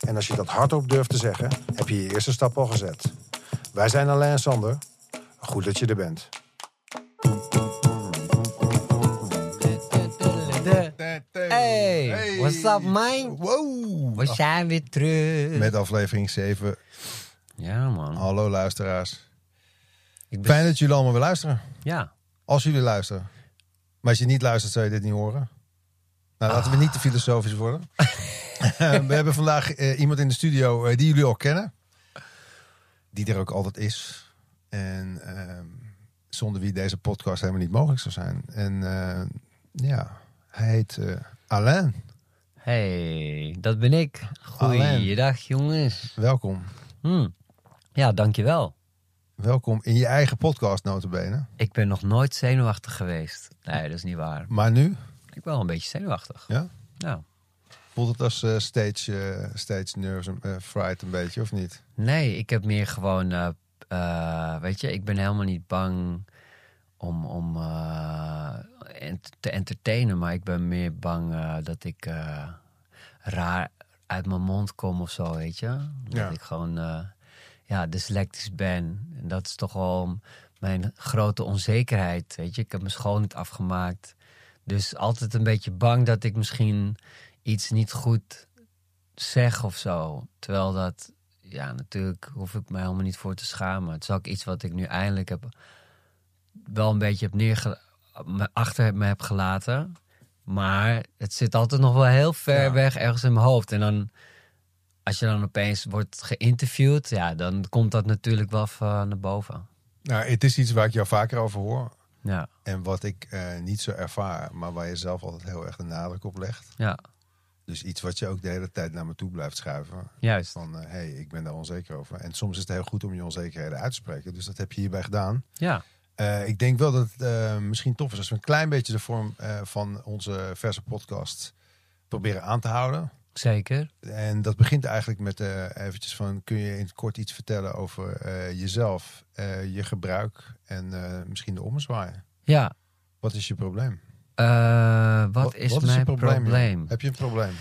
en als je dat hardop durft te zeggen, heb je je eerste stap al gezet. Wij zijn Alain en Sander. Goed dat je er bent. Hey, what's up, man? Wow. We zijn weer terug. Met aflevering 7. Ja, man. Hallo luisteraars. Ik ben... Fijn dat jullie allemaal weer luisteren. Ja. Als jullie luisteren. Maar als je niet luistert, zou je dit niet horen. Nou, laten we niet te filosofisch worden. we hebben vandaag eh, iemand in de studio eh, die jullie al kennen. Die er ook altijd is. En ehm, zonder wie deze podcast helemaal niet mogelijk zou zijn. En eh, ja, hij heet Alain. Hey, dat ben ik. Goeiedag, jongens. Welkom. Hm. Ja, dankjewel. Welkom in je eigen podcast, notabene. Ik ben nog nooit zenuwachtig geweest. Nee, dat is niet waar. Maar nu, Ik ben wel een beetje zenuwachtig. ja? Nou, Voelt het als stage, eh, stage nerves en eh, fright een beetje, of niet? nee, ik heb meer gewoon... weet je, ik ben helemaal niet bang om, om ent- te entertainen. Maar ik ben meer bang dat ik raar uit mijn mond kom of zo, weet je. Dat Ja. ik gewoon ja, dyslectisch ben. En dat is toch wel mijn grote onzekerheid, weet je. Ik heb mijn school niet afgemaakt. Dus altijd een beetje bang dat ik misschien iets niet goed zeg of zo. Terwijl dat, ja, natuurlijk hoef ik me helemaal niet voor te schamen. Het is ook iets wat ik nu eindelijk heb, wel een beetje heb neerge, me achter me heb gelaten. Maar het zit altijd nog wel heel ver Ja. weg ergens in mijn hoofd. En dan, als je dan opeens wordt geïnterviewd, ja, dan komt dat natuurlijk wel naar boven. Nou, het is iets waar ik jou vaker over hoor. Ja, En wat ik eh, niet zo ervaar, maar waar je zelf altijd heel erg de nadruk op legt. ja, Dus iets wat je ook de hele tijd naar me toe blijft schuiven. juist. Van, hé, hey, ik ben daar onzeker over. En soms is het heel goed om je onzekerheden uit te spreken. Dus dat heb je hierbij gedaan. Ja, Eh, ik denk wel dat het eh, misschien tof is als we een klein beetje de vorm eh, van onze verse podcast proberen aan te houden. zeker. En dat begint eigenlijk met eh eventjes van, kun je in het kort iets vertellen over eh, jezelf, eh, je gebruik en eh, misschien de ommezwaai. Ja, Wat is je probleem? eh, wat, is je mijn probleem? Heb je een probleem?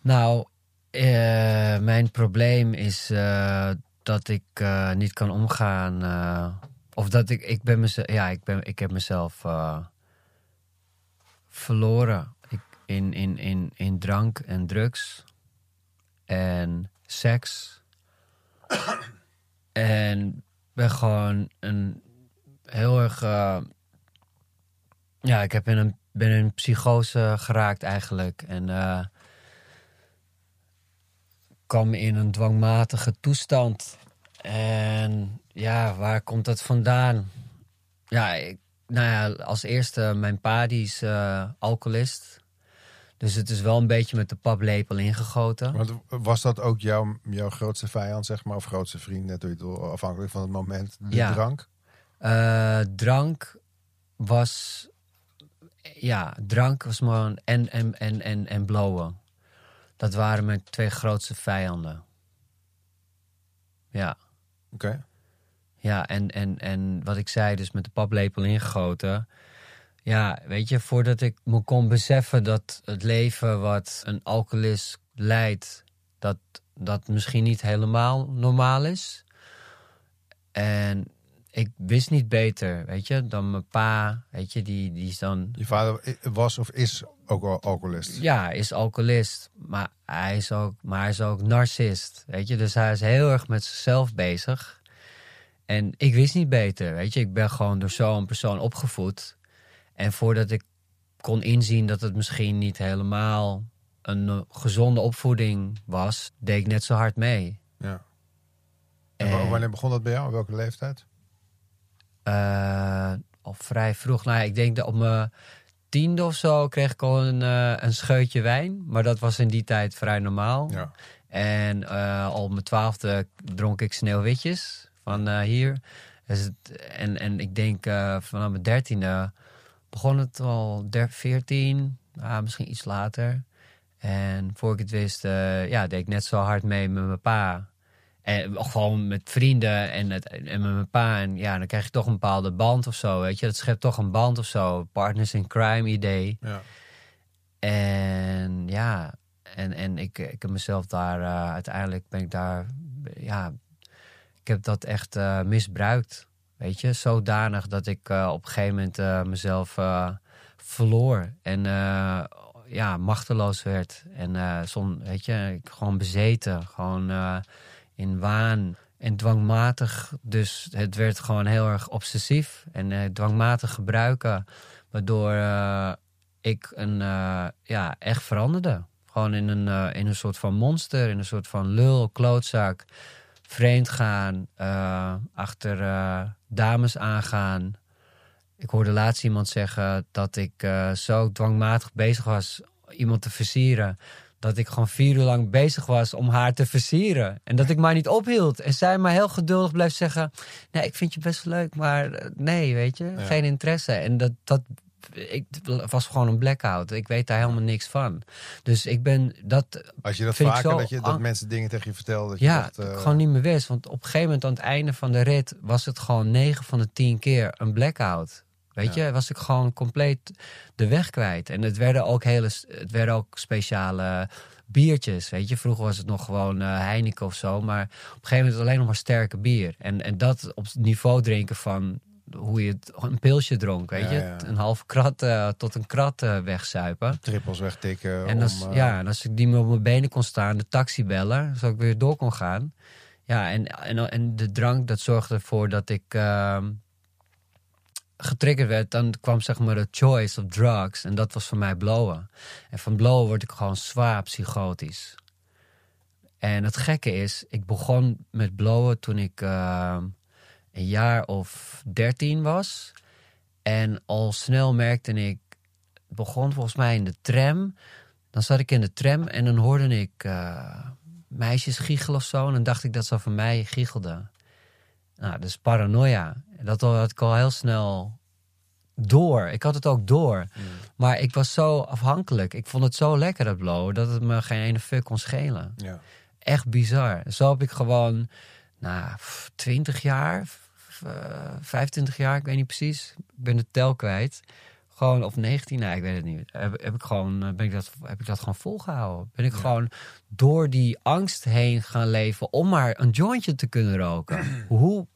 Nou, eh, mijn probleem is eh, dat ik eh, niet kan omgaan. of dat ik, ik ben mezelf, ja, ik, ben, ik heb mezelf verloren ik, in, in, in, in drank en drugs en seks. en ben gewoon een heel erg. ja, ik heb in een, ben in een psychose geraakt eigenlijk. En eh, kwam in een dwangmatige toestand. En ja, waar komt dat vandaan? Ja, ik, nou ja, als eerste, mijn pa die is eh, alcoholist. Dus het is wel een beetje met de paplepel ingegoten. Want was dat ook jouw, jouw grootste vijand, zeg maar, of grootste vriend, net je afhankelijk van het moment, de Ja. drank? Eh, drank was. Ja, drank was gewoon. En, en, en, en, en blowen. Dat waren mijn twee grootste vijanden. Ja. Oké. Ja, en, en, en wat ik zei, dus met de paplepel ingegoten. Ja, weet je, voordat ik me kon beseffen dat het leven wat een alcoholist leidt, dat dat misschien niet helemaal normaal is. En ik wist niet beter, weet je, dan mijn pa, weet je, die, die is dan Je vader was of is ook al alcoholist? ja, is alcoholist, maar hij is ook, maar hij is ook narcist, weet je. Dus hij is heel erg met zichzelf bezig. En ik wist niet beter, weet je. Ik ben gewoon door zo'n persoon opgevoed. En voordat ik kon inzien dat het misschien niet helemaal een eh, gezonde opvoeding was, deed ik net zo hard mee. Ja. En wa- En- wanneer begon dat bij jou? Welke leeftijd? Eh, al vrij vroeg. Nou, ja, ik denk dat op mijn tiende of zo kreeg ik al een, eh, een scheutje wijn. Maar dat was in die tijd vrij normaal. Ja. En uh, al op mijn twaalfde dronk ik sneeuwwitjes van uh, hier. Dus het, en, en ik denk uh, vanaf mijn dertiende begon het al, 14, ah, misschien iets later. En voor ik het wist, ja, deed ik net zo hard mee met mijn pa. En gewoon met vrienden en, het, en met mijn pa. En ja, dan krijg je toch een bepaalde band of zo, weet je. Dat schept toch een band of zo. Partners in crime idee. Ja. En ja, en, en ik, ik heb mezelf daar uh, uiteindelijk ben ik daar, ja, ik heb dat echt uh, misbruikt. Weet je, zodanig dat ik uh, op een gegeven moment mezelf verloor en ja, machteloos werd. En zon, weet je, ik gewoon bezeten, gewoon in waan en dwangmatig. Dus het werd gewoon heel erg obsessief en dwangmatig gebruiken, waardoor ik een, ja, echt veranderde. Gewoon in een, in een soort van monster, in een soort van lul, klootzak. Vreemd gaan, achter dames aangaan. Ik hoorde laatst iemand zeggen dat ik zo dwangmatig bezig was iemand te versieren. Dat ik gewoon vier uur lang bezig was om haar te versieren. En dat ik maar niet ophield. En zij maar heel geduldig bleef zeggen: Nee, ik vind je best leuk, maar nee, weet je, Ja. geen interesse. En dat, dat ik was gewoon een blackout. Ik weet daar helemaal niks van. Dus ik ben dat. Als je dat ik vaker, dat, je, dat mensen dingen tegen je vertelden. Dat je Ja, dacht, eh, gewoon niet meer wist. Want op een gegeven moment aan het einde van de rit was het gewoon 9 van de 10 keer een blackout. Weet Ja. je, was ik gewoon compleet de weg kwijt. En het werden ook hele, het werden ook speciale biertjes. Weet je, vroeger was het nog gewoon eh, Heineken of zo. Maar op een gegeven moment alleen nog maar sterke bier. En, en dat op het niveau drinken van hoe je het, een pilsje dronk. Weet Ja, je, ja. een half krat eh, tot een krat eh, wegzuipen. trippels wegtikken. En als, ja, en als ik meer op mijn benen kon staan, de taxi bellen, zodat ik weer door kon gaan. Ja, en, en, en de drank, dat zorgde ervoor dat ik ehm, getriggerd werd. Dan kwam zeg maar de choice of drugs. En dat was voor mij blowen. En van blowen word ik gewoon zwaar psychotisch. En het gekke is, ik begon met blowen toen ik ehm, een jaar of dertien was. En al snel merkte ik, het begon volgens mij in de tram. Dan zat ik in de tram en dan hoorde ik eh, meisjes giechelen of zo. En dan dacht ik dat ze van mij giechelden. Nou, dus paranoia. Dat had ik al heel snel door. Ik had het ook door. Maar ik was zo afhankelijk. Ik vond het zo lekker, dat blowen, dat het me geen ene fuck kon schelen ja. echt bizar. Zo heb ik gewoon, nou, pff, 20 jaar, f- eh, 25 jaar, ik weet niet precies. Ik ben de tel kwijt. Gewoon, of 19, nee, ik weet het niet. Heb, heb ik gewoon, eh, ben ik dat, heb ik dat gewoon volgehouden. Ben ik gewoon door die angst heen gaan leven om maar een jointje te kunnen roken. Hoe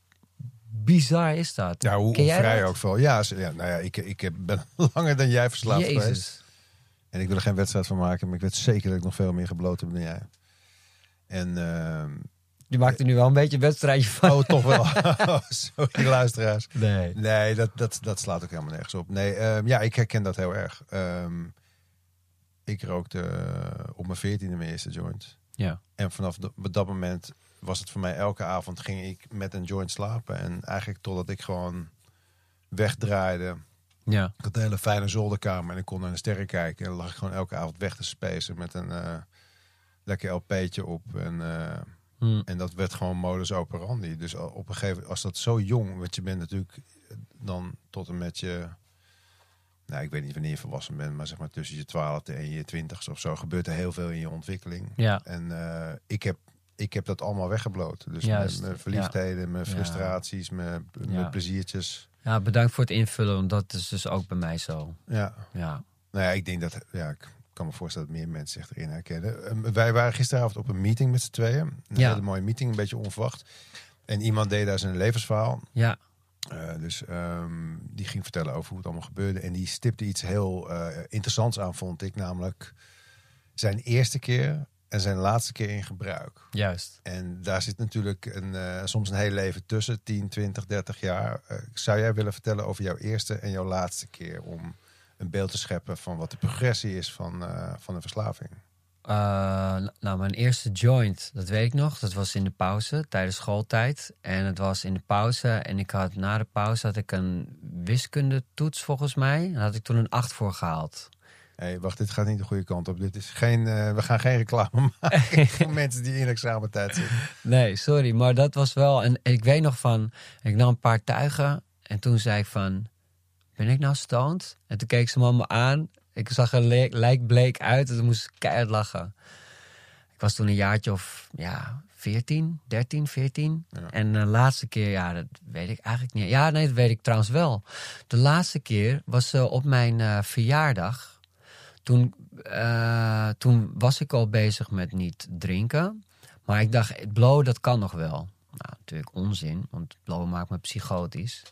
bizar is dat? Ja, hoe, vrij ook veel. Ja, ja, nou ja, ik, ik heb- ben langer dan jij verslaafd geweest. Jezus. En ik wil er geen wedstrijd van maken, maar ik weet zeker dat ik nog veel meer gebloot heb dan jij. En, ehm, Je maakt er nu wel een beetje een wedstrijdje van. oh, toch wel. Oh, Sorry, luisteraars. Nee. Nee, dat, dat, dat slaat ook helemaal nergens op. Nee, ehm, ja, ik herken dat heel erg. Ehm, ik rookte eh, op mijn veertiende mijn eerste joint. Ja. En vanaf de- op dat moment was het voor mij elke avond ging ik met een joint slapen. En eigenlijk totdat ik gewoon wegdraaide. Ja. Ik had een hele fijne zolderkamer en ik kon naar de sterren kijken. En dan lag ik gewoon elke avond weg te spacen met een eh, lekker LP'tje op. En, eh, Hm. en dat werd gewoon modus operandi. Dus op een gegeven moment, als dat zo jong, want je bent natuurlijk dan tot en met je, nou ik weet niet wanneer je volwassen bent, maar zeg maar tussen je twaalfde en je twintigste of zo, gebeurt er heel veel in je ontwikkeling. Ja. En eh, ik, heb, ik heb dat allemaal weggebloot. Dus Juist, mijn, mijn verliefdheden, mijn frustraties, mijn, pleziertjes. ja, bedankt voor het invullen, want dat is dus ook bij mij zo. Ja. Ja. Nou ja, ik denk dat, ja, ik kan me voorstellen dat meer mensen zich erin herkennen. Ehm, wij waren gisteravond op een meeting met z'n tweeën. Een Ja. hele mooie meeting, een beetje onverwacht. En iemand deed daar zijn levensverhaal. Ja. Eh, dus ehm, die ging vertellen over hoe het allemaal gebeurde. En die stipte iets heel eh, interessants aan, vond ik. Namelijk zijn eerste keer en zijn laatste keer in gebruik. Juist. En daar zit natuurlijk een, eh, soms een heel leven tussen, 10, 20, 30 jaar. Zou jij willen vertellen over jouw eerste en jouw laatste keer om een beeld te scheppen van wat de progressie is van, eh, van een verslaving? Eh, nou, mijn eerste joint, dat weet ik nog. Dat was in de pauze, tijdens schooltijd. En het was in de pauze. En ik had na de pauze had ik een wiskundetoets volgens mij. Daar had ik toen een 8 voor gehaald. hey, wacht, dit gaat niet de goede kant op. Dit is geen, eh, we gaan geen reclame maken voor mensen die in examentijd zitten. Nee, sorry, maar dat was wel. En ik weet nog van, ik nam een paar tuigen en toen zei ik van, ben ik nou stoned? En toen keek ze me allemaal aan. Ik zag er le- lijkbleek uit en toen moest ik keihard lachen. Ik was toen een jaartje of ja, 14, 13, 14. Ja. En de laatste keer, ja, dat weet ik eigenlijk niet. Ja, nee, dat weet ik trouwens wel. De laatste keer was eh, op mijn eh, verjaardag. Toen, eh, toen was ik al bezig met niet drinken. Maar ik dacht, blowen, dat kan nog wel. Nou, natuurlijk onzin, want blowen maakt me psychotisch.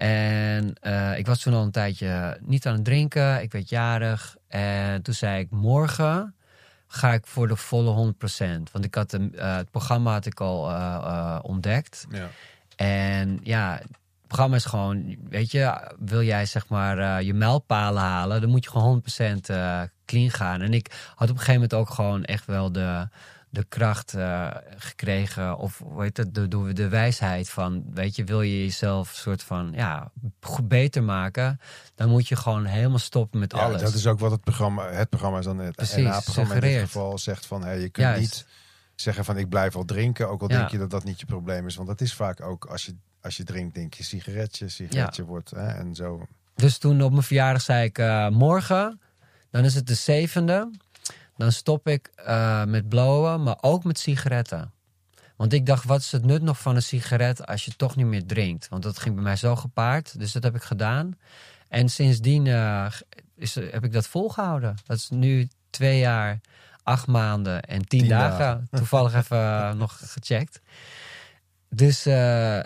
En eh, ik was toen al een tijdje niet aan het drinken. Ik werd jarig. En toen zei ik, morgen ga ik voor de volle 100%. Want ik had eh, het programma had ik al eh, ontdekt. Ja. En ja, het programma is gewoon, weet je, wil jij zeg maar je mijlpalen halen, dan moet je gewoon 100% eh, clean gaan. En ik had op een gegeven moment ook gewoon echt wel de, de kracht eh, gekregen, of heet het, de, de, de wijsheid van, weet je, wil je jezelf soort van, ja, beter maken, dan moet je gewoon helemaal stoppen met Ja, alles. dat is ook wat het programma, het programma is dan het Precies, NA-programma in dit geval zegt van, hey, je kunt Juist. niet zeggen van ik blijf al drinken, ook al Ja. denk je dat dat niet je probleem is. Want dat is vaak ook als je, als je drinkt, denk je sigaretje, sigaretje wordt hè, en zo. Dus toen op mijn verjaardag zei ik, eh, morgen, dan is het de zevende. Dan stop ik eh, met blowen, maar ook met sigaretten. Want ik dacht, wat is het nut nog van een sigaret als je toch niet meer drinkt? Want dat ging bij mij zo gepaard, dus dat heb ik gedaan. En sindsdien eh, is, heb ik dat volgehouden. Dat is nu twee jaar, acht maanden en tien, Tien dagen. dagen. Toevallig even eh, nog gecheckt. Dus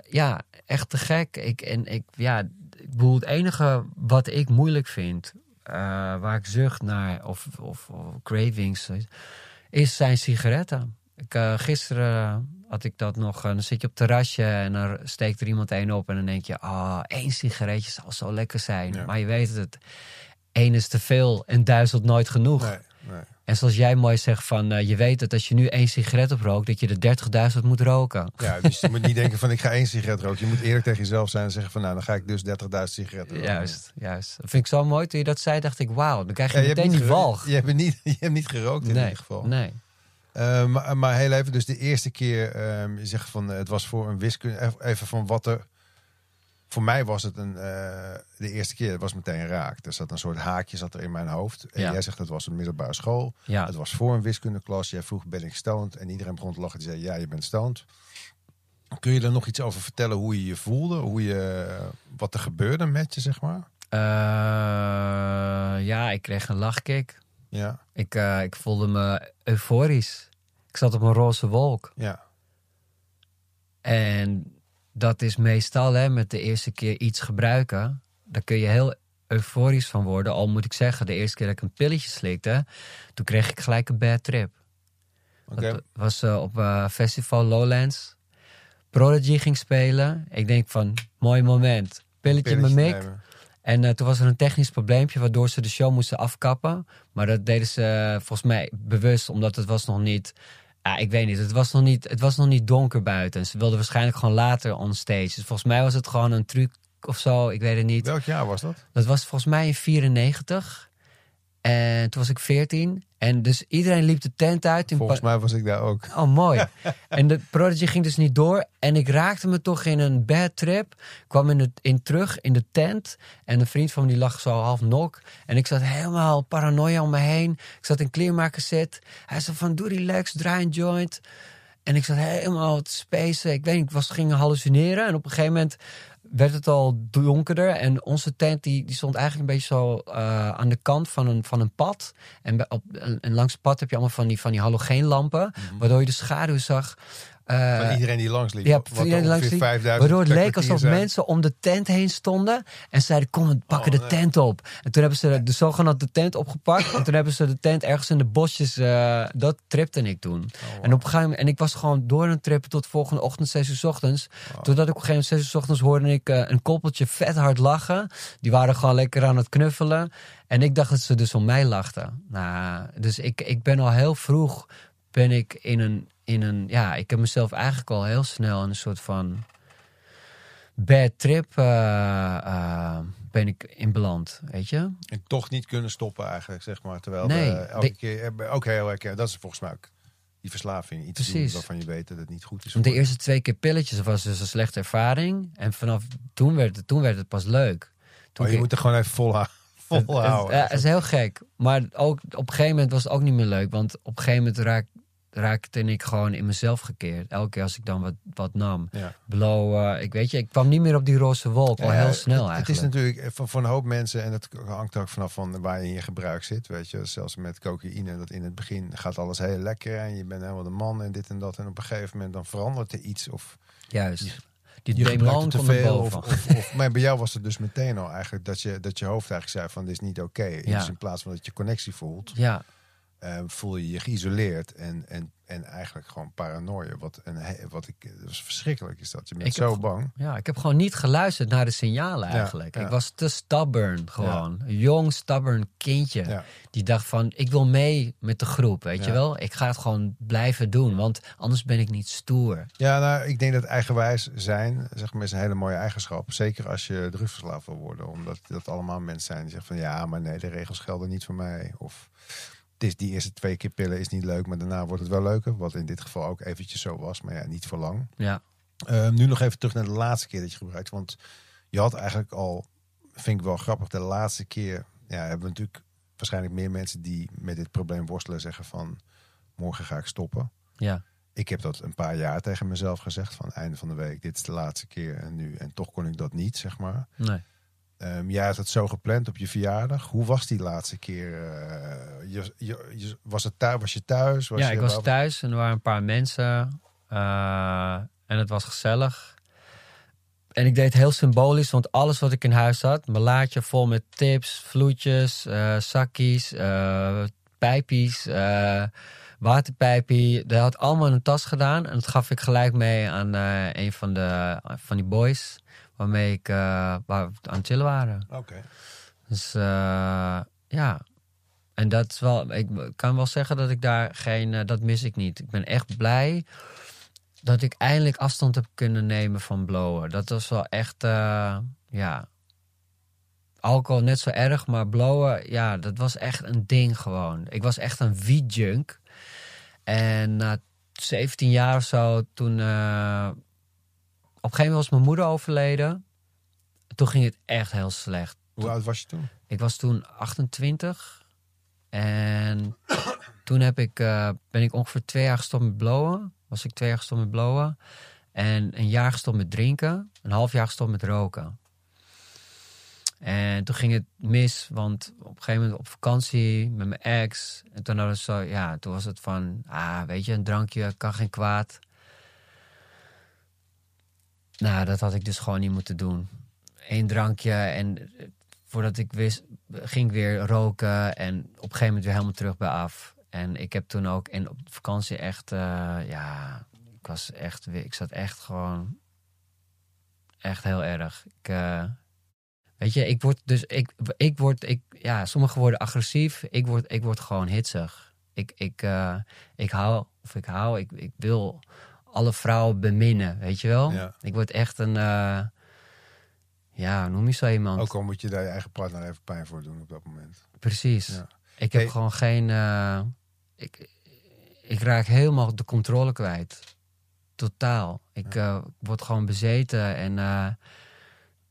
ja, echt te gek. Ik, en ik, ja, ik bedoel, het enige wat ik moeilijk vind, eh, waar ik zucht naar, of, of, of cravings, is zijn sigaretten. Ik, eh, gisteren had ik dat nog, eh, dan zit je op het terrasje en dan steekt er iemand één op en dan denk je, ah, één sigaretje zal zo lekker zijn. Ja. Maar je weet het, één is te veel en duizend nooit genoeg. Nee, nee. En zoals jij mooi zegt van, eh, je weet dat als je nu één sigaret oprookt, dat je er 30.000 moet roken. Ja, dus je moet niet denken van ik ga één sigaret roken. Je moet eerlijk tegen jezelf zijn en zeggen van nou, dan ga ik dus 30.000 sigaretten roken. Juist, juist. Dat vind ik zo mooi. Toen je dat zei, dacht ik, wauw, dan krijg je Ja, meteen niet die walg. Je hebt niet, je hebt niet gerookt in nee, ieder geval. nee. Eh, maar, maar heel even, dus de eerste keer, ehm, je zegt van eh, het was voor een wiskunde, even van wat er. Voor mij was het een, eh, de eerste keer, het was meteen raak. Er zat een soort haakje zat er in mijn hoofd. En Ja. jij zegt het was een middelbare school. Ja. Het was voor een wiskundeklas. Jij vroeg ben ik stoned? En iedereen begon te lachen. Die zei ja, je bent stoned. Kun je er nog iets over vertellen hoe je je voelde? Hoe je, wat er gebeurde met je, zeg maar? Eh, ja, ik kreeg een lachkick. Ja, Ik, eh, ik voelde me euforisch. Ik zat op een roze wolk. ja, En dat is meestal hè, met de eerste keer iets gebruiken. Daar kun je heel euforisch van worden. Al moet ik zeggen, de eerste keer dat ik een pilletje slikte, toen kreeg ik gelijk een bad trip. Dat was eh, op eh, festival Lowlands. Prodigy ging spelen. Ik denk van, mooi moment. Pilletje in mijn Pilletje mik. En eh, toen was er een technisch probleempje waardoor ze de show moesten afkappen. Maar dat deden ze volgens mij bewust, omdat het was nog niet... Ja, ik weet niet. Het was nog niet, het was nog niet donker buiten. Ze wilden waarschijnlijk gewoon later on stage. Dus volgens mij was het gewoon een truc of zo. Ik weet het niet. Welk jaar was dat? Dat was volgens mij in 94. En toen was ik 14. En dus iedereen liep de tent uit. In Volgens mij was ik daar ook. Oh, mooi. en de Prodigy ging dus niet door. En ik raakte me toch in een bad trip. Kwam in, de, in terug in de tent. En een vriend van me die lag zo half nok. En ik zat helemaal paranoia om me heen. Ik zat in kleermakerszit. Hij zei van, doe relax, draai een joint. En ik zat helemaal te spacen. Ik weet niet, ik was, ging hallucineren. En op een gegeven moment werd het al donkerder. En onze tent die, die stond eigenlijk een beetje zo eh, aan de kant van een, van een pad. En, op, en, langs het pad heb je allemaal van die, van die halogeenlampen. Waardoor je de schaduw zag. Eh, Van iedereen die langs liep. ja, Wat iedereen er langs liep, 5000 Waardoor het leek alsof zijn. mensen om de tent heen stonden. En zeiden, kom, pakken Oh, de nee. tent op. En toen hebben ze de zogenaamde tent opgepakt. en toen hebben ze de tent ergens in de bosjes. eh, dat tripte ik toen. Oh, En op een gegeven moment, en ik was gewoon door een trip tot volgende ochtend, 6 uur 's ochtends. Totdat ik op een gegeven moment 6 uur 's ochtends hoorde ik eh, een koppeltje vet hard lachen. Die waren gewoon lekker aan het knuffelen. En ik dacht dat ze dus om mij lachten. Nou, dus ik, ik ben al heel vroeg ben ik in een, in een. Ja, ik heb mezelf eigenlijk al heel snel in een soort van bad trip eh, eh, ben ik in beland, weet je? En toch niet kunnen stoppen eigenlijk, zeg maar. Terwijl Nee, we elke de- keer we ook heel herkenbaar. Dat is volgens mij ook die verslaving. Iets doen Precies. waarvan je weet dat het niet goed is. Want de eerste twee keer pilletjes was dus een slechte ervaring. En vanaf toen werd het, toen werd het pas leuk. Toen Oh, je ik- moet er gewoon even volhouden. Volhouden. Het, het is heel gek. Maar ook, op een gegeven moment was het ook niet meer leuk. Want op een gegeven moment raak, raakte ik gewoon in mezelf gekeerd. Elke keer als ik dan wat, wat nam. Ja. Blowen. Ik weet je, ik kwam niet meer op die roze wolk. Al Ja, heel snel het, het eigenlijk. is natuurlijk eh, voor, voor een hoop mensen, en dat hangt ook vanaf van waar je in je gebruik zit. Weet je, zelfs met cocaïne, dat in het begin gaat alles heel lekker en je bent helemaal de man en dit en dat. En op een gegeven moment dan verandert er iets of Juist. Die je demon het te veel. Of, boven. of, of, maar bij jou was het dus meteen al eigenlijk dat je, dat je hoofd eigenlijk zei van dit is niet oké. Ja. Dus in plaats van dat je connectie voelt, Ja, eh, voel je je geïsoleerd en, en, en eigenlijk gewoon paranoia. Wat, een, wat ik, dat is verschrikkelijk is dat. Je bent Ik zo bang. ja, ik heb gewoon niet geluisterd naar de signalen eigenlijk. ja. Ik was te stubborn gewoon. Een jong, stubborn kindje. Die dacht van, ik wil mee met de groep, weet je wel? Ik ga het gewoon blijven doen, want anders ben ik niet stoer. Ja, nou, ik denk dat eigenwijs zijn, zeg maar, is een hele mooie eigenschap. Zeker als je drugsverslaafd wil worden. Omdat dat allemaal mensen zijn die zeggen van ja, maar nee, de regels gelden niet voor mij. Of is die eerste twee keer pillen is niet leuk, maar daarna wordt het wel leuker. Wat in dit geval ook eventjes zo was, maar ja, niet voor lang. Ja, Eh, nu nog even terug naar de laatste keer dat je gebruikt. Want je had eigenlijk al, vind ik wel grappig, de laatste keer. Ja, hebben we natuurlijk waarschijnlijk meer mensen die met dit probleem worstelen zeggen van morgen ga ik stoppen. ja. Ik heb dat een paar jaar tegen mezelf gezegd van einde van de week, dit is de laatste keer en nu. En toch kon ik dat niet, zeg maar. Nee. Ehm, jij had het zo gepland op je verjaardag. Hoe was die laatste keer? eh, je, je, je- was, het thuis, was je thuis? Was ja, je ik was thuis en er waren een paar mensen. eh, en het was gezellig. En ik deed heel symbolisch, want alles wat ik in huis had... mijn laadje vol met tips, vloetjes, eh zakkies, pijpies, eh waterpijpie... dat had allemaal in een tas gedaan. En dat gaf ik gelijk mee aan een van, de, van die boys... waarmee ik eh, waar we aan het chillen waren. Oké. Dus eh, ja, en dat is wel, ik kan wel zeggen dat ik daar geen, eh, dat mis ik niet. Ik ben echt blij dat ik eindelijk afstand heb kunnen nemen van blowen. Dat was wel echt, ja, alcohol net zo erg, maar blowen, ja, dat was echt een ding gewoon. Ik was echt een wiet-junk. En na 17 jaar of zo, toen, een gegeven moment was mijn moeder overleden. Toen ging het echt heel slecht. Hoe oud was je toen? Ik was toen 28. En toen heb ik, eh, ben ik ongeveer twee jaar gestopt met blowen. Was ik twee jaar gestopt met blowen. En een jaar gestopt met drinken. Een half jaar gestopt met roken. En toen ging het mis, want op een gegeven moment op vakantie met mijn ex. En toen hadden zo, ja, toen was het van, ah, weet je, een drankje kan geen kwaad. Nou, dat had ik dus gewoon niet moeten doen. Eén drankje en eh, voordat ik wist, ging ik weer roken en op een gegeven moment weer helemaal terug bij af. En ik heb toen ook in op vakantie echt, eh, ja, ik was echt, weer- ik zat echt gewoon, echt heel erg. Ik, eh, weet je, ik word dus, ik, ik word, ik, ja, sommigen worden agressief, ik word, ik word gewoon hitsig. Ik, ik, ik hou, of ik hou, ik, ik wil alle vrouwen beminnen, weet je wel? Ja. Ik word echt een, eh, ja, noem je zo iemand? Ook al moet je daar je eigen partner even pijn voor doen op dat moment. Precies. Ja. Ik heb Hey. gewoon geen. eh, ik, ik raak helemaal de controle kwijt. Totaal. Ik eh, word gewoon bezeten en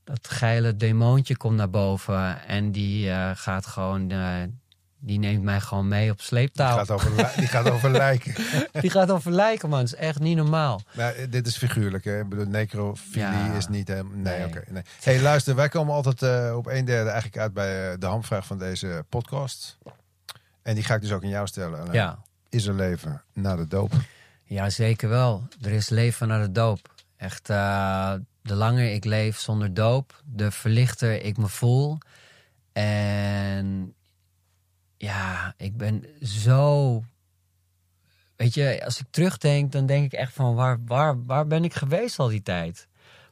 dat geile demoontje komt naar boven en die gaat gewoon. Die neemt mij gewoon mee op Die sleeptouw. gaat over, die gaat over lijken. Die gaat over lijken, man. Het is echt niet normaal. Maar eh, dit is figuurlijk, hè? Ik bedoel, necrofilie Ja. is niet helemaal... Nee, Nee. oké. nee. hey, luister, wij komen altijd eh, op een derde eigenlijk uit bij eh, de hamvraag van deze podcast. En die ga ik dus ook aan jou stellen. Ja. Is er leven na de doop? Ja, zeker wel. Er is leven na de doop. Echt, de langer ik leef zonder doop, de verlichter ik me voel. En ja, ik ben zo. Weet je, als ik terugdenk, dan denk ik echt van waar, waar, waar ben ik geweest al die tijd?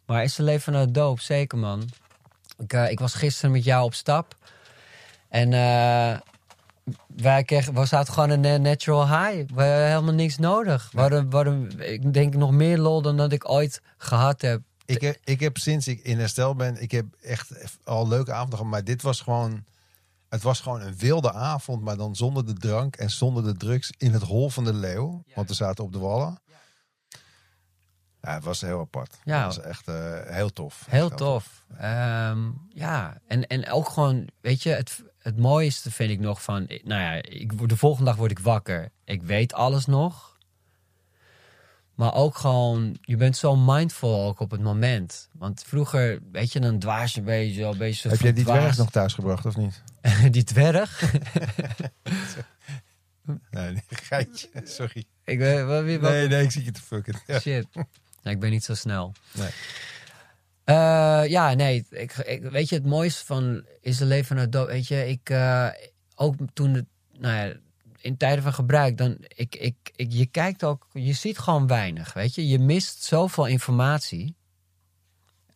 Maar is er leven de doop? Zeker, man. Ik, eh, ik was gisteren met jou op stap. En eh, wij kregen, we zaten gewoon een natural high. We hebben helemaal niks nodig. We hadden, we hadden, ik denk nog meer lol dan dat ik ooit gehad heb. Ik heb, ik heb sinds ik in herstel ben, ik heb echt al leuke avonden gehad. Maar dit was gewoon, het was gewoon een wilde avond. Maar dan zonder de drank en zonder de drugs in het hol van de leeuw. Want we zaten op de wallen. Ja, het was heel apart. Ja. Het was echt eh, heel tof. Heel Echt tof. Ehm, ja, en, en ook gewoon, weet je, het, het mooiste vind ik nog van, nou ja, ik, de volgende dag word ik wakker. Ik weet alles nog. Maar ook gewoon, je bent zo mindful ook op het moment. Want vroeger, weet je, dan dwaas je een beetje, een beetje Heb jij die dwerg nog thuis gebracht of niet? die dwerg? Nee, nee geitje. Sorry. ik weet, wat, wie- wat, Nee, nee, ik zie je te fucken. Ja. Shit. Nee, ik ben niet zo snel. Nee. Eh, ja, nee. Ik, ik, weet je, het mooiste van is een leven naar dood. Weet je, ik eh, ook toen het, nou ja, in tijden van gebruik, dan ik, ik, ik, je kijkt ook, je ziet gewoon weinig. Weet je, je mist zoveel informatie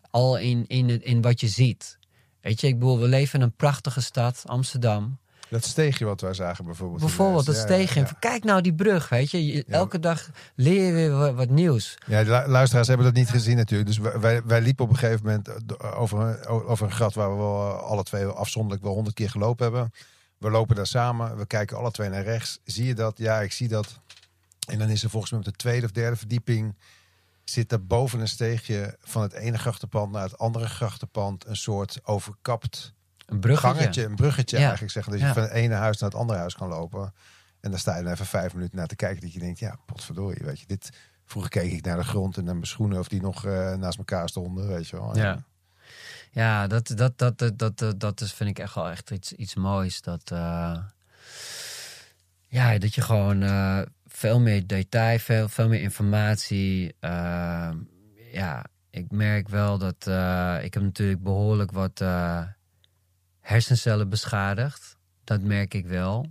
al in, in, in wat je ziet. Weet je, ik bedoel, we leven in een prachtige stad, Amsterdam. Dat steegje wat wij zagen bijvoorbeeld. Bijvoorbeeld, dat ja, steegje. ja. Kijk nou die brug, weet je. Elke dag leer je weer wat, nieuws. Ja, de lu- luisteraars hebben dat niet gezien natuurlijk. Dus wij- wij, wij liepen op een gegeven moment eh, over een, over een gat waar we wel eh, alle twee afzonderlijk wel honderd keer gelopen hebben. We lopen daar samen, we kijken alle twee naar rechts. Zie je dat? Ja, ik zie dat. En dan is er volgens mij op de tweede of derde verdieping... zit er boven een steegje van het ene grachtenpand naar het andere grachtenpand... een soort overkapt Een bruggetje. gangetje, een bruggetje Ja. eigenlijk zeggen. Dat je Ja. van het ene huis naar het andere huis kan lopen. En dan sta je dan even vijf minuten naar te kijken. Dat je denkt, ja, potverdorie, weet je. Dit, vroeger keek ik naar de grond en naar mijn schoenen of die nog eh, naast elkaar stonden, weet je wel. Ja. Ja, dat, dat, dat, dat, dat, dat, dat is, vind ik echt wel echt iets, iets moois. Dat, eh, ja, dat je gewoon eh, veel meer detail, veel, veel meer informatie. eh, ja, ik merk wel dat eh, ik heb natuurlijk behoorlijk wat eh, hersencellen beschadigd. Dat merk ik wel.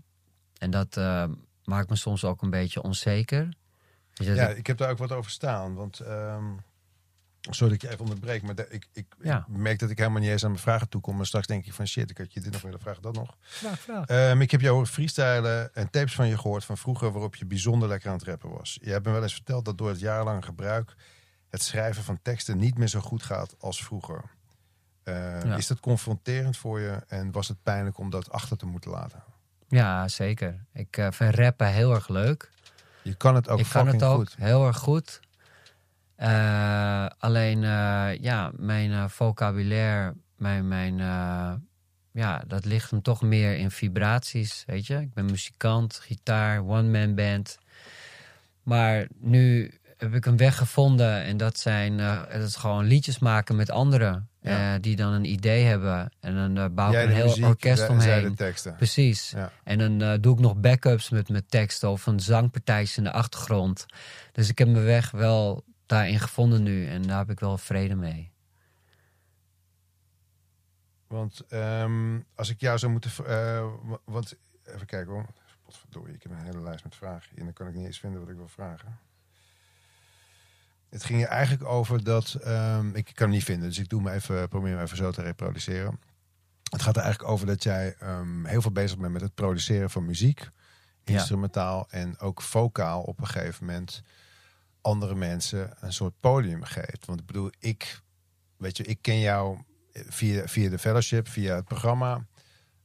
En dat eh, maakt me soms ook een beetje onzeker. Dus Ja, ik- ik heb daar ook wat over staan. Want, ehm, sorry dat ik je even onderbreek, maar de- ik, ik, Ja. ik merk dat ik helemaal niet eens aan mijn vragen toe kom. Maar straks denk ik van shit, ik had je dit nog willen vragen, dat nog. Vraag, vraag. Ehm, ik heb jou freestylen en tapes van je gehoord van vroeger waarop je bijzonder lekker aan het rappen was. Je hebt me wel eens verteld dat door het jarenlange gebruik het schrijven van teksten niet meer zo goed gaat als vroeger. Ehm, Ja. Is dat confronterend voor je en was het pijnlijk om dat achter te moeten laten? Ja, zeker. Ik eh, vind rappen heel erg leuk. Je kan het ook ik kan het ook goed. heel erg goed. Eh, alleen, eh, ja, mijn eh, vocabulaire, mijn, mijn, ja, dat ligt hem toch meer in vibraties, weet je. Ik ben muzikant, gitaar, one-man band. Maar nu heb ik een weg gevonden en dat zijn, dat is gewoon liedjes maken met anderen. Ja. die dan een idee hebben. En dan bouw ik een heel muziek, orkest omheen. Precies. Ja. En dan doe ik nog backups met mijn teksten of een zangpartijtje in de achtergrond. Dus ik heb mijn weg wel daarin gevonden nu en daar heb ik wel vrede mee. Want ehm, als ik jou zou moeten... eh, wa- want, even kijken hoor. Potverdorie, ik heb een hele lijst met vragen. En dan kan ik niet eens vinden wat ik wil vragen. Het ging er eigenlijk over dat... ehm, ik kan hem niet vinden, dus ik doe me even, probeer hem even zo te reproduceren. Het gaat er eigenlijk over dat jij ehm, heel veel bezig bent met het produceren van muziek. Ja. Instrumentaal en ook vocaal op een gegeven moment andere mensen een soort podium geeft. Want ik bedoel, ik, weet je, ik ken jou via, via de fellowship, via het programma.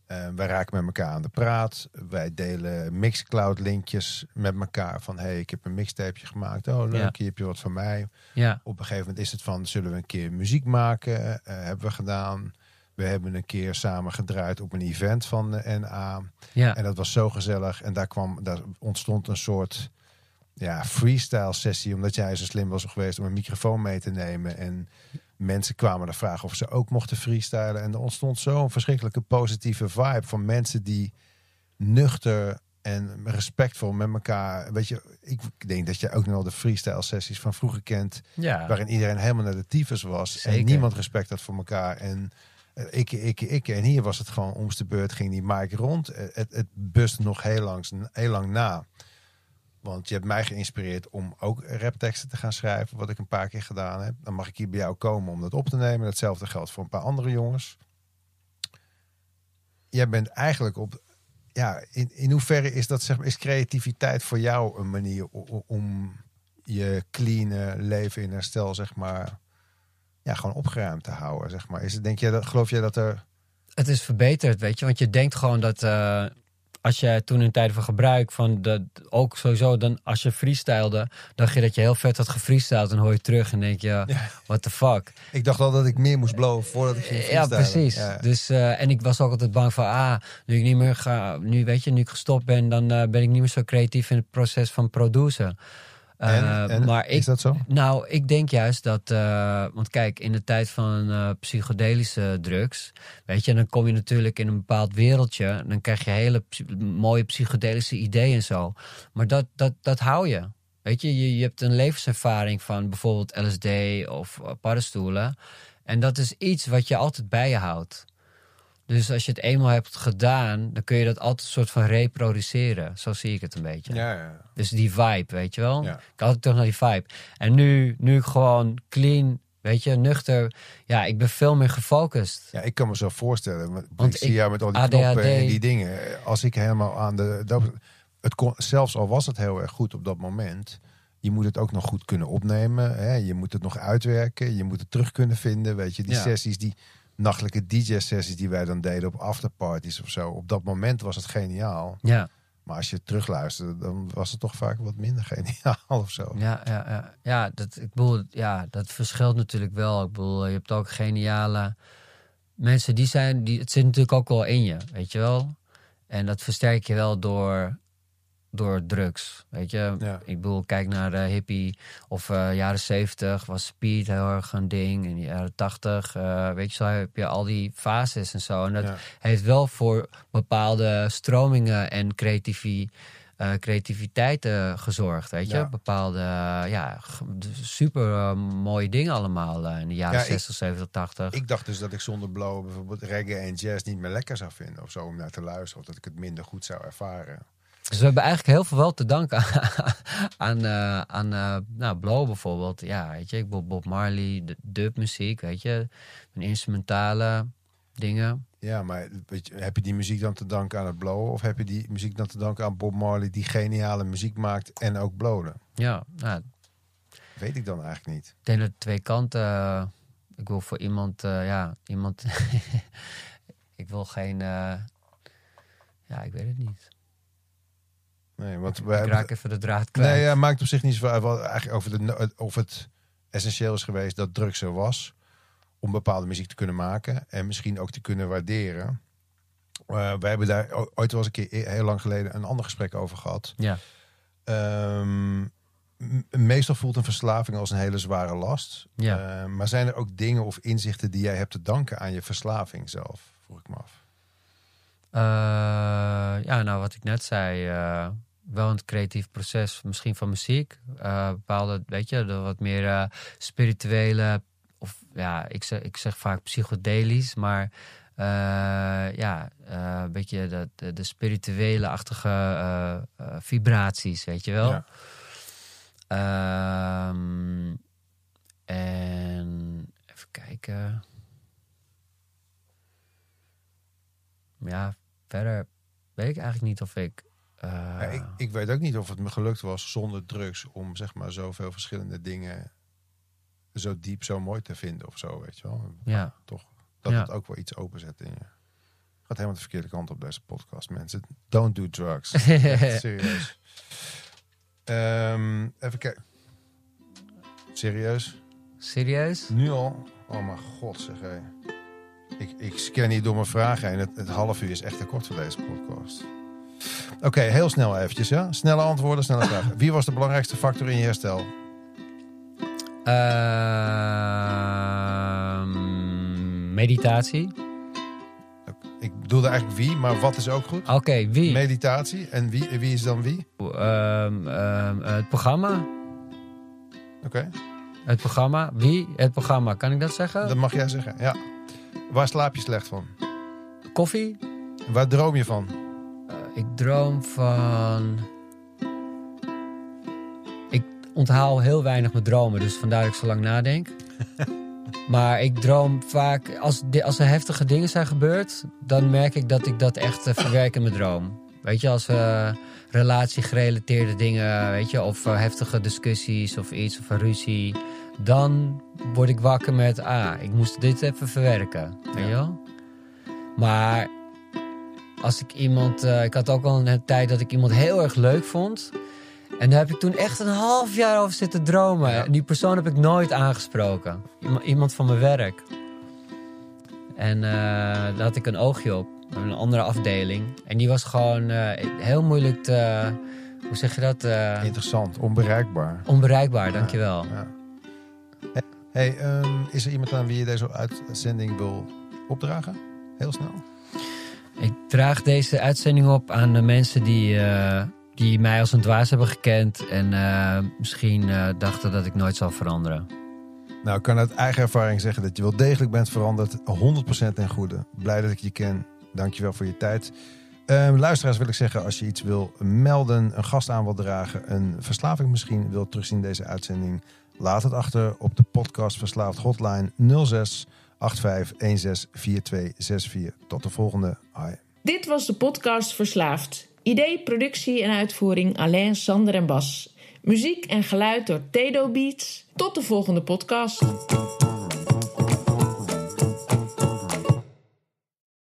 Eh, wij raken met elkaar aan de praat. Wij delen Mixcloud linkjes met elkaar. Van hey, ik heb een mixtapeje gemaakt. Oh, leuk, Ja. hier heb je wat van mij. Ja, Op een gegeven moment is het van, zullen we een keer muziek maken? Eh, hebben we gedaan. We hebben een keer samen gedraaid op een event van de NA. ja, En dat was zo gezellig. En daar, kwam, daar ontstond een soort ja, freestyle sessie. Omdat jij zo slim was geweest om een microfoon mee te nemen. En mensen kwamen er vragen of ze ook mochten freestylen. En er ontstond zo'n verschrikkelijke positieve vibe van mensen die nuchter en respectvol met elkaar. Weet je, ik denk dat je ook nog wel de freestyle sessies van vroeger kent. ja. Waarin iedereen helemaal naar de tyfus was. En niemand respect had voor elkaar. En eh, ik, ik, ik. En hier was het gewoon om de beurt ging die mic rond. Eh, Het, het bust nog heel, langs, heel lang na. Want je hebt mij geïnspireerd om ook rapteksten te gaan schrijven. Wat ik een paar keer gedaan heb. Dan mag ik hier bij jou komen om dat op te nemen. Hetzelfde geldt voor een paar andere jongens. Jij bent eigenlijk op... Ja, in, in hoeverre is dat zeg maar, is creativiteit voor jou een manier om je clean leven in herstel, zeg maar, ja, gewoon opgeruimd te houden, zeg maar. Is het, denk jij dat, geloof jij dat er... Het is verbeterd, weet je. Want je denkt gewoon dat eh, als je toen in tijden van gebruik van de, ook sowieso dan als je freestylede, dacht je dat je heel vet had gefreestyled en hoor je terug en denk je, Ja. what the fuck. Ik dacht al dat ik meer moest blowen voordat ik ging Ja, freestylen. precies. Ja. Dus, eh, en ik was ook altijd bang van, ah, nu ik niet meer ga, nu weet je, nu ik gestopt ben, dan eh, ben ik niet meer zo creatief in het proces van produceren. Eh, En, en maar ik, is dat zo? nou, ik denk juist dat, eh, want kijk, in de tijd van eh, psychedelische drugs, weet je, dan kom je natuurlijk in een bepaald wereldje, dan krijg je hele mooie psychedelische ideeën en zo. Maar dat, dat, dat hou je. Weet je, je, je hebt een levenservaring van bijvoorbeeld LSD of paddenstoelen. En dat is iets wat je altijd bij je houdt. Dus als je het eenmaal hebt gedaan, dan kun je dat altijd een soort van reproduceren. Zo zie ik het een beetje. Ja, ja. Dus die vibe, weet je wel? Ja. Ik had altijd toch naar die vibe. En nu, nu ik gewoon clean, weet je, nuchter. Ja, ik ben veel meer gefocust. Ja, ik kan me zo voorstellen. Want, Want ik zie jou met al die ADHD. knoppen en die dingen. Als ik helemaal aan de... Het kon, zelfs al was het heel erg goed op dat moment... Je moet het ook nog goed kunnen opnemen. Hè? Je moet het nog uitwerken. Je moet het terug kunnen vinden. Weet je, die Ja. sessies, die nachtelijke DJ-sessies die wij dan deden op afterparties of zo. Op dat moment was het geniaal. Ja, Maar als je terugluisterde, dan was het toch vaak wat minder geniaal of zo. ja, ja, ja. ja, dat, ik bedoel, ja, dat verschilt natuurlijk wel. Ik bedoel, je hebt ook geniale mensen die zijn, die, het zit natuurlijk ook wel in je, weet je wel. En dat versterk je wel door, door drugs, weet je. Ja. Ik bedoel, kijk naar de hippie of eh, jaren zeventig was speed heel erg een ding. In de jaren tachtig, eh, weet je zo, heb je al die fases en zo. En dat Ja. heeft wel voor bepaalde stromingen en creativi, creativiteit gezorgd, weet je. Ja. Bepaalde, ja, super mooie dingen allemaal in de jaren Ja, ik- 60, 70, 80. Ik dacht dus dat ik zonder blow bijvoorbeeld reggae en jazz niet meer lekker zou vinden of zo om naar te luisteren. Of dat ik het minder goed zou ervaren. Dus we hebben eigenlijk heel veel wel te danken aan, eh, aan eh, nou, Blow bijvoorbeeld. Ja, weet je, ik bedoel Bob Marley, de dubmuziek, weet je. Een instrumentale dingen. Ja, maar weet je, heb je die muziek dan te danken aan het blowen? Of heb je die muziek dan te danken aan Bob Marley die geniale muziek maakt en ook blowen? Ja, nou, Weet ik dan eigenlijk niet. ik denk dat twee kanten. eh, ik wil voor iemand, ja, iemand. ik wil geen. ja, ik weet het niet. Nee, want we ik hebben... raak even de draad kwijt. Nee, ja, maakt op zich niet zoveel uit. Eigenlijk over de, of het essentieel is geweest dat drugs er was. Om bepaalde muziek te kunnen maken. En misschien ook te kunnen waarderen. Eh wij hebben daar ooit wel eens een keer e- heel lang geleden een ander gesprek over gehad. Ja, Ehm, meestal voelt een verslaving als een hele zware last. Ja. Eh, maar zijn er ook dingen of inzichten die jij hebt te danken aan je verslaving zelf? Vroeg ik me af. Eh, ja, nou wat ik net zei, wel een creatief proces, misschien van muziek. Eh, bepaalde, weet je, de wat meer eh, spirituele, of ja, ik zeg, ik zeg vaak psychodelisch, maar eh, ja, een beetje de, de, de spirituele-achtige vibraties, weet je wel. Ja. Ehm, en even kijken. Ja, verder weet ik eigenlijk niet of ik. Eh, Ja, ik, ik weet ook niet of het me gelukt was zonder drugs om zeg maar zoveel verschillende dingen zo diep, zo mooi te vinden of zo, weet je wel. ja, Toch dat Ja. het ook wel iets openzet in je. Gaat helemaal de verkeerde kant op deze podcast, mensen. Don't do drugs. Serieus. Ehm, even kijken. Serieus? serieus? Nu al? Oh mijn god, zeg hé. Ik, ik scan hier door mijn vragen heen. Het, het half uur is echt te kort voor deze podcast. Oké, heel snel eventjes. Ja? Snelle antwoorden, snelle vragen. Wie was de belangrijkste factor in je herstel? Ehm, meditatie. Ik bedoelde eigenlijk wie, maar wat is ook goed? Oké, wie? Meditatie. En wie, wie is dan wie? Ehm, ehm, het programma. Oké, Het programma. Wie? Het programma. Kan ik dat zeggen? dat mag jij zeggen. Ja. Waar slaap je slecht van? Koffie. Waar droom je van? Ik droom van. Ik onthaal heel weinig mijn dromen, dus vandaar dat ik zo lang nadenk. maar ik droom vaak, als, als er heftige dingen zijn gebeurd, dan merk ik dat ik dat echt eh, verwerk in mijn droom. Weet je, als eh relatiegerelateerde dingen, weet je, of eh, heftige discussies of iets, of een ruzie, dan word ik wakker met, ah, ik moest dit even verwerken. Weet je wel? Maar als ik iemand, eh, ik had ook al een tijd dat ik iemand heel erg leuk vond. En daar heb ik toen echt een half jaar over zitten dromen. Ja. En die persoon heb ik nooit aangesproken. Iema- Iemand van mijn werk. En eh, daar had ik een oogje op. Een andere afdeling. En die was gewoon eh, heel moeilijk te... Hoe zeg je dat? Interessant, onbereikbaar. onbereikbaar, dankjewel. Ja. Hey, ehm, is er iemand aan wie je deze uitzending wil opdragen? Heel snel. Ik draag deze uitzending op aan de mensen die, eh, die mij als een dwaas hebben gekend. En eh, misschien eh, dachten dat ik nooit zal veranderen. Nou, ik kan uit eigen ervaring zeggen dat je wel degelijk bent veranderd. 100% ten goede. Blij dat ik je ken. Dankjewel voor je tijd. Ehm, luisteraars wil ik zeggen, als je iets wil melden, een gast aan wil dragen, een verslaving misschien wil terugzien in deze uitzending, laat het achter op de podcast Verslaafd Hotline 06 85 16 4264. Tot de volgende. Dit was de podcast Verslaafd. Idee, productie en uitvoering Alain, Sander en Bas. Muziek en geluid door Tedo Beats. Tot de volgende podcast.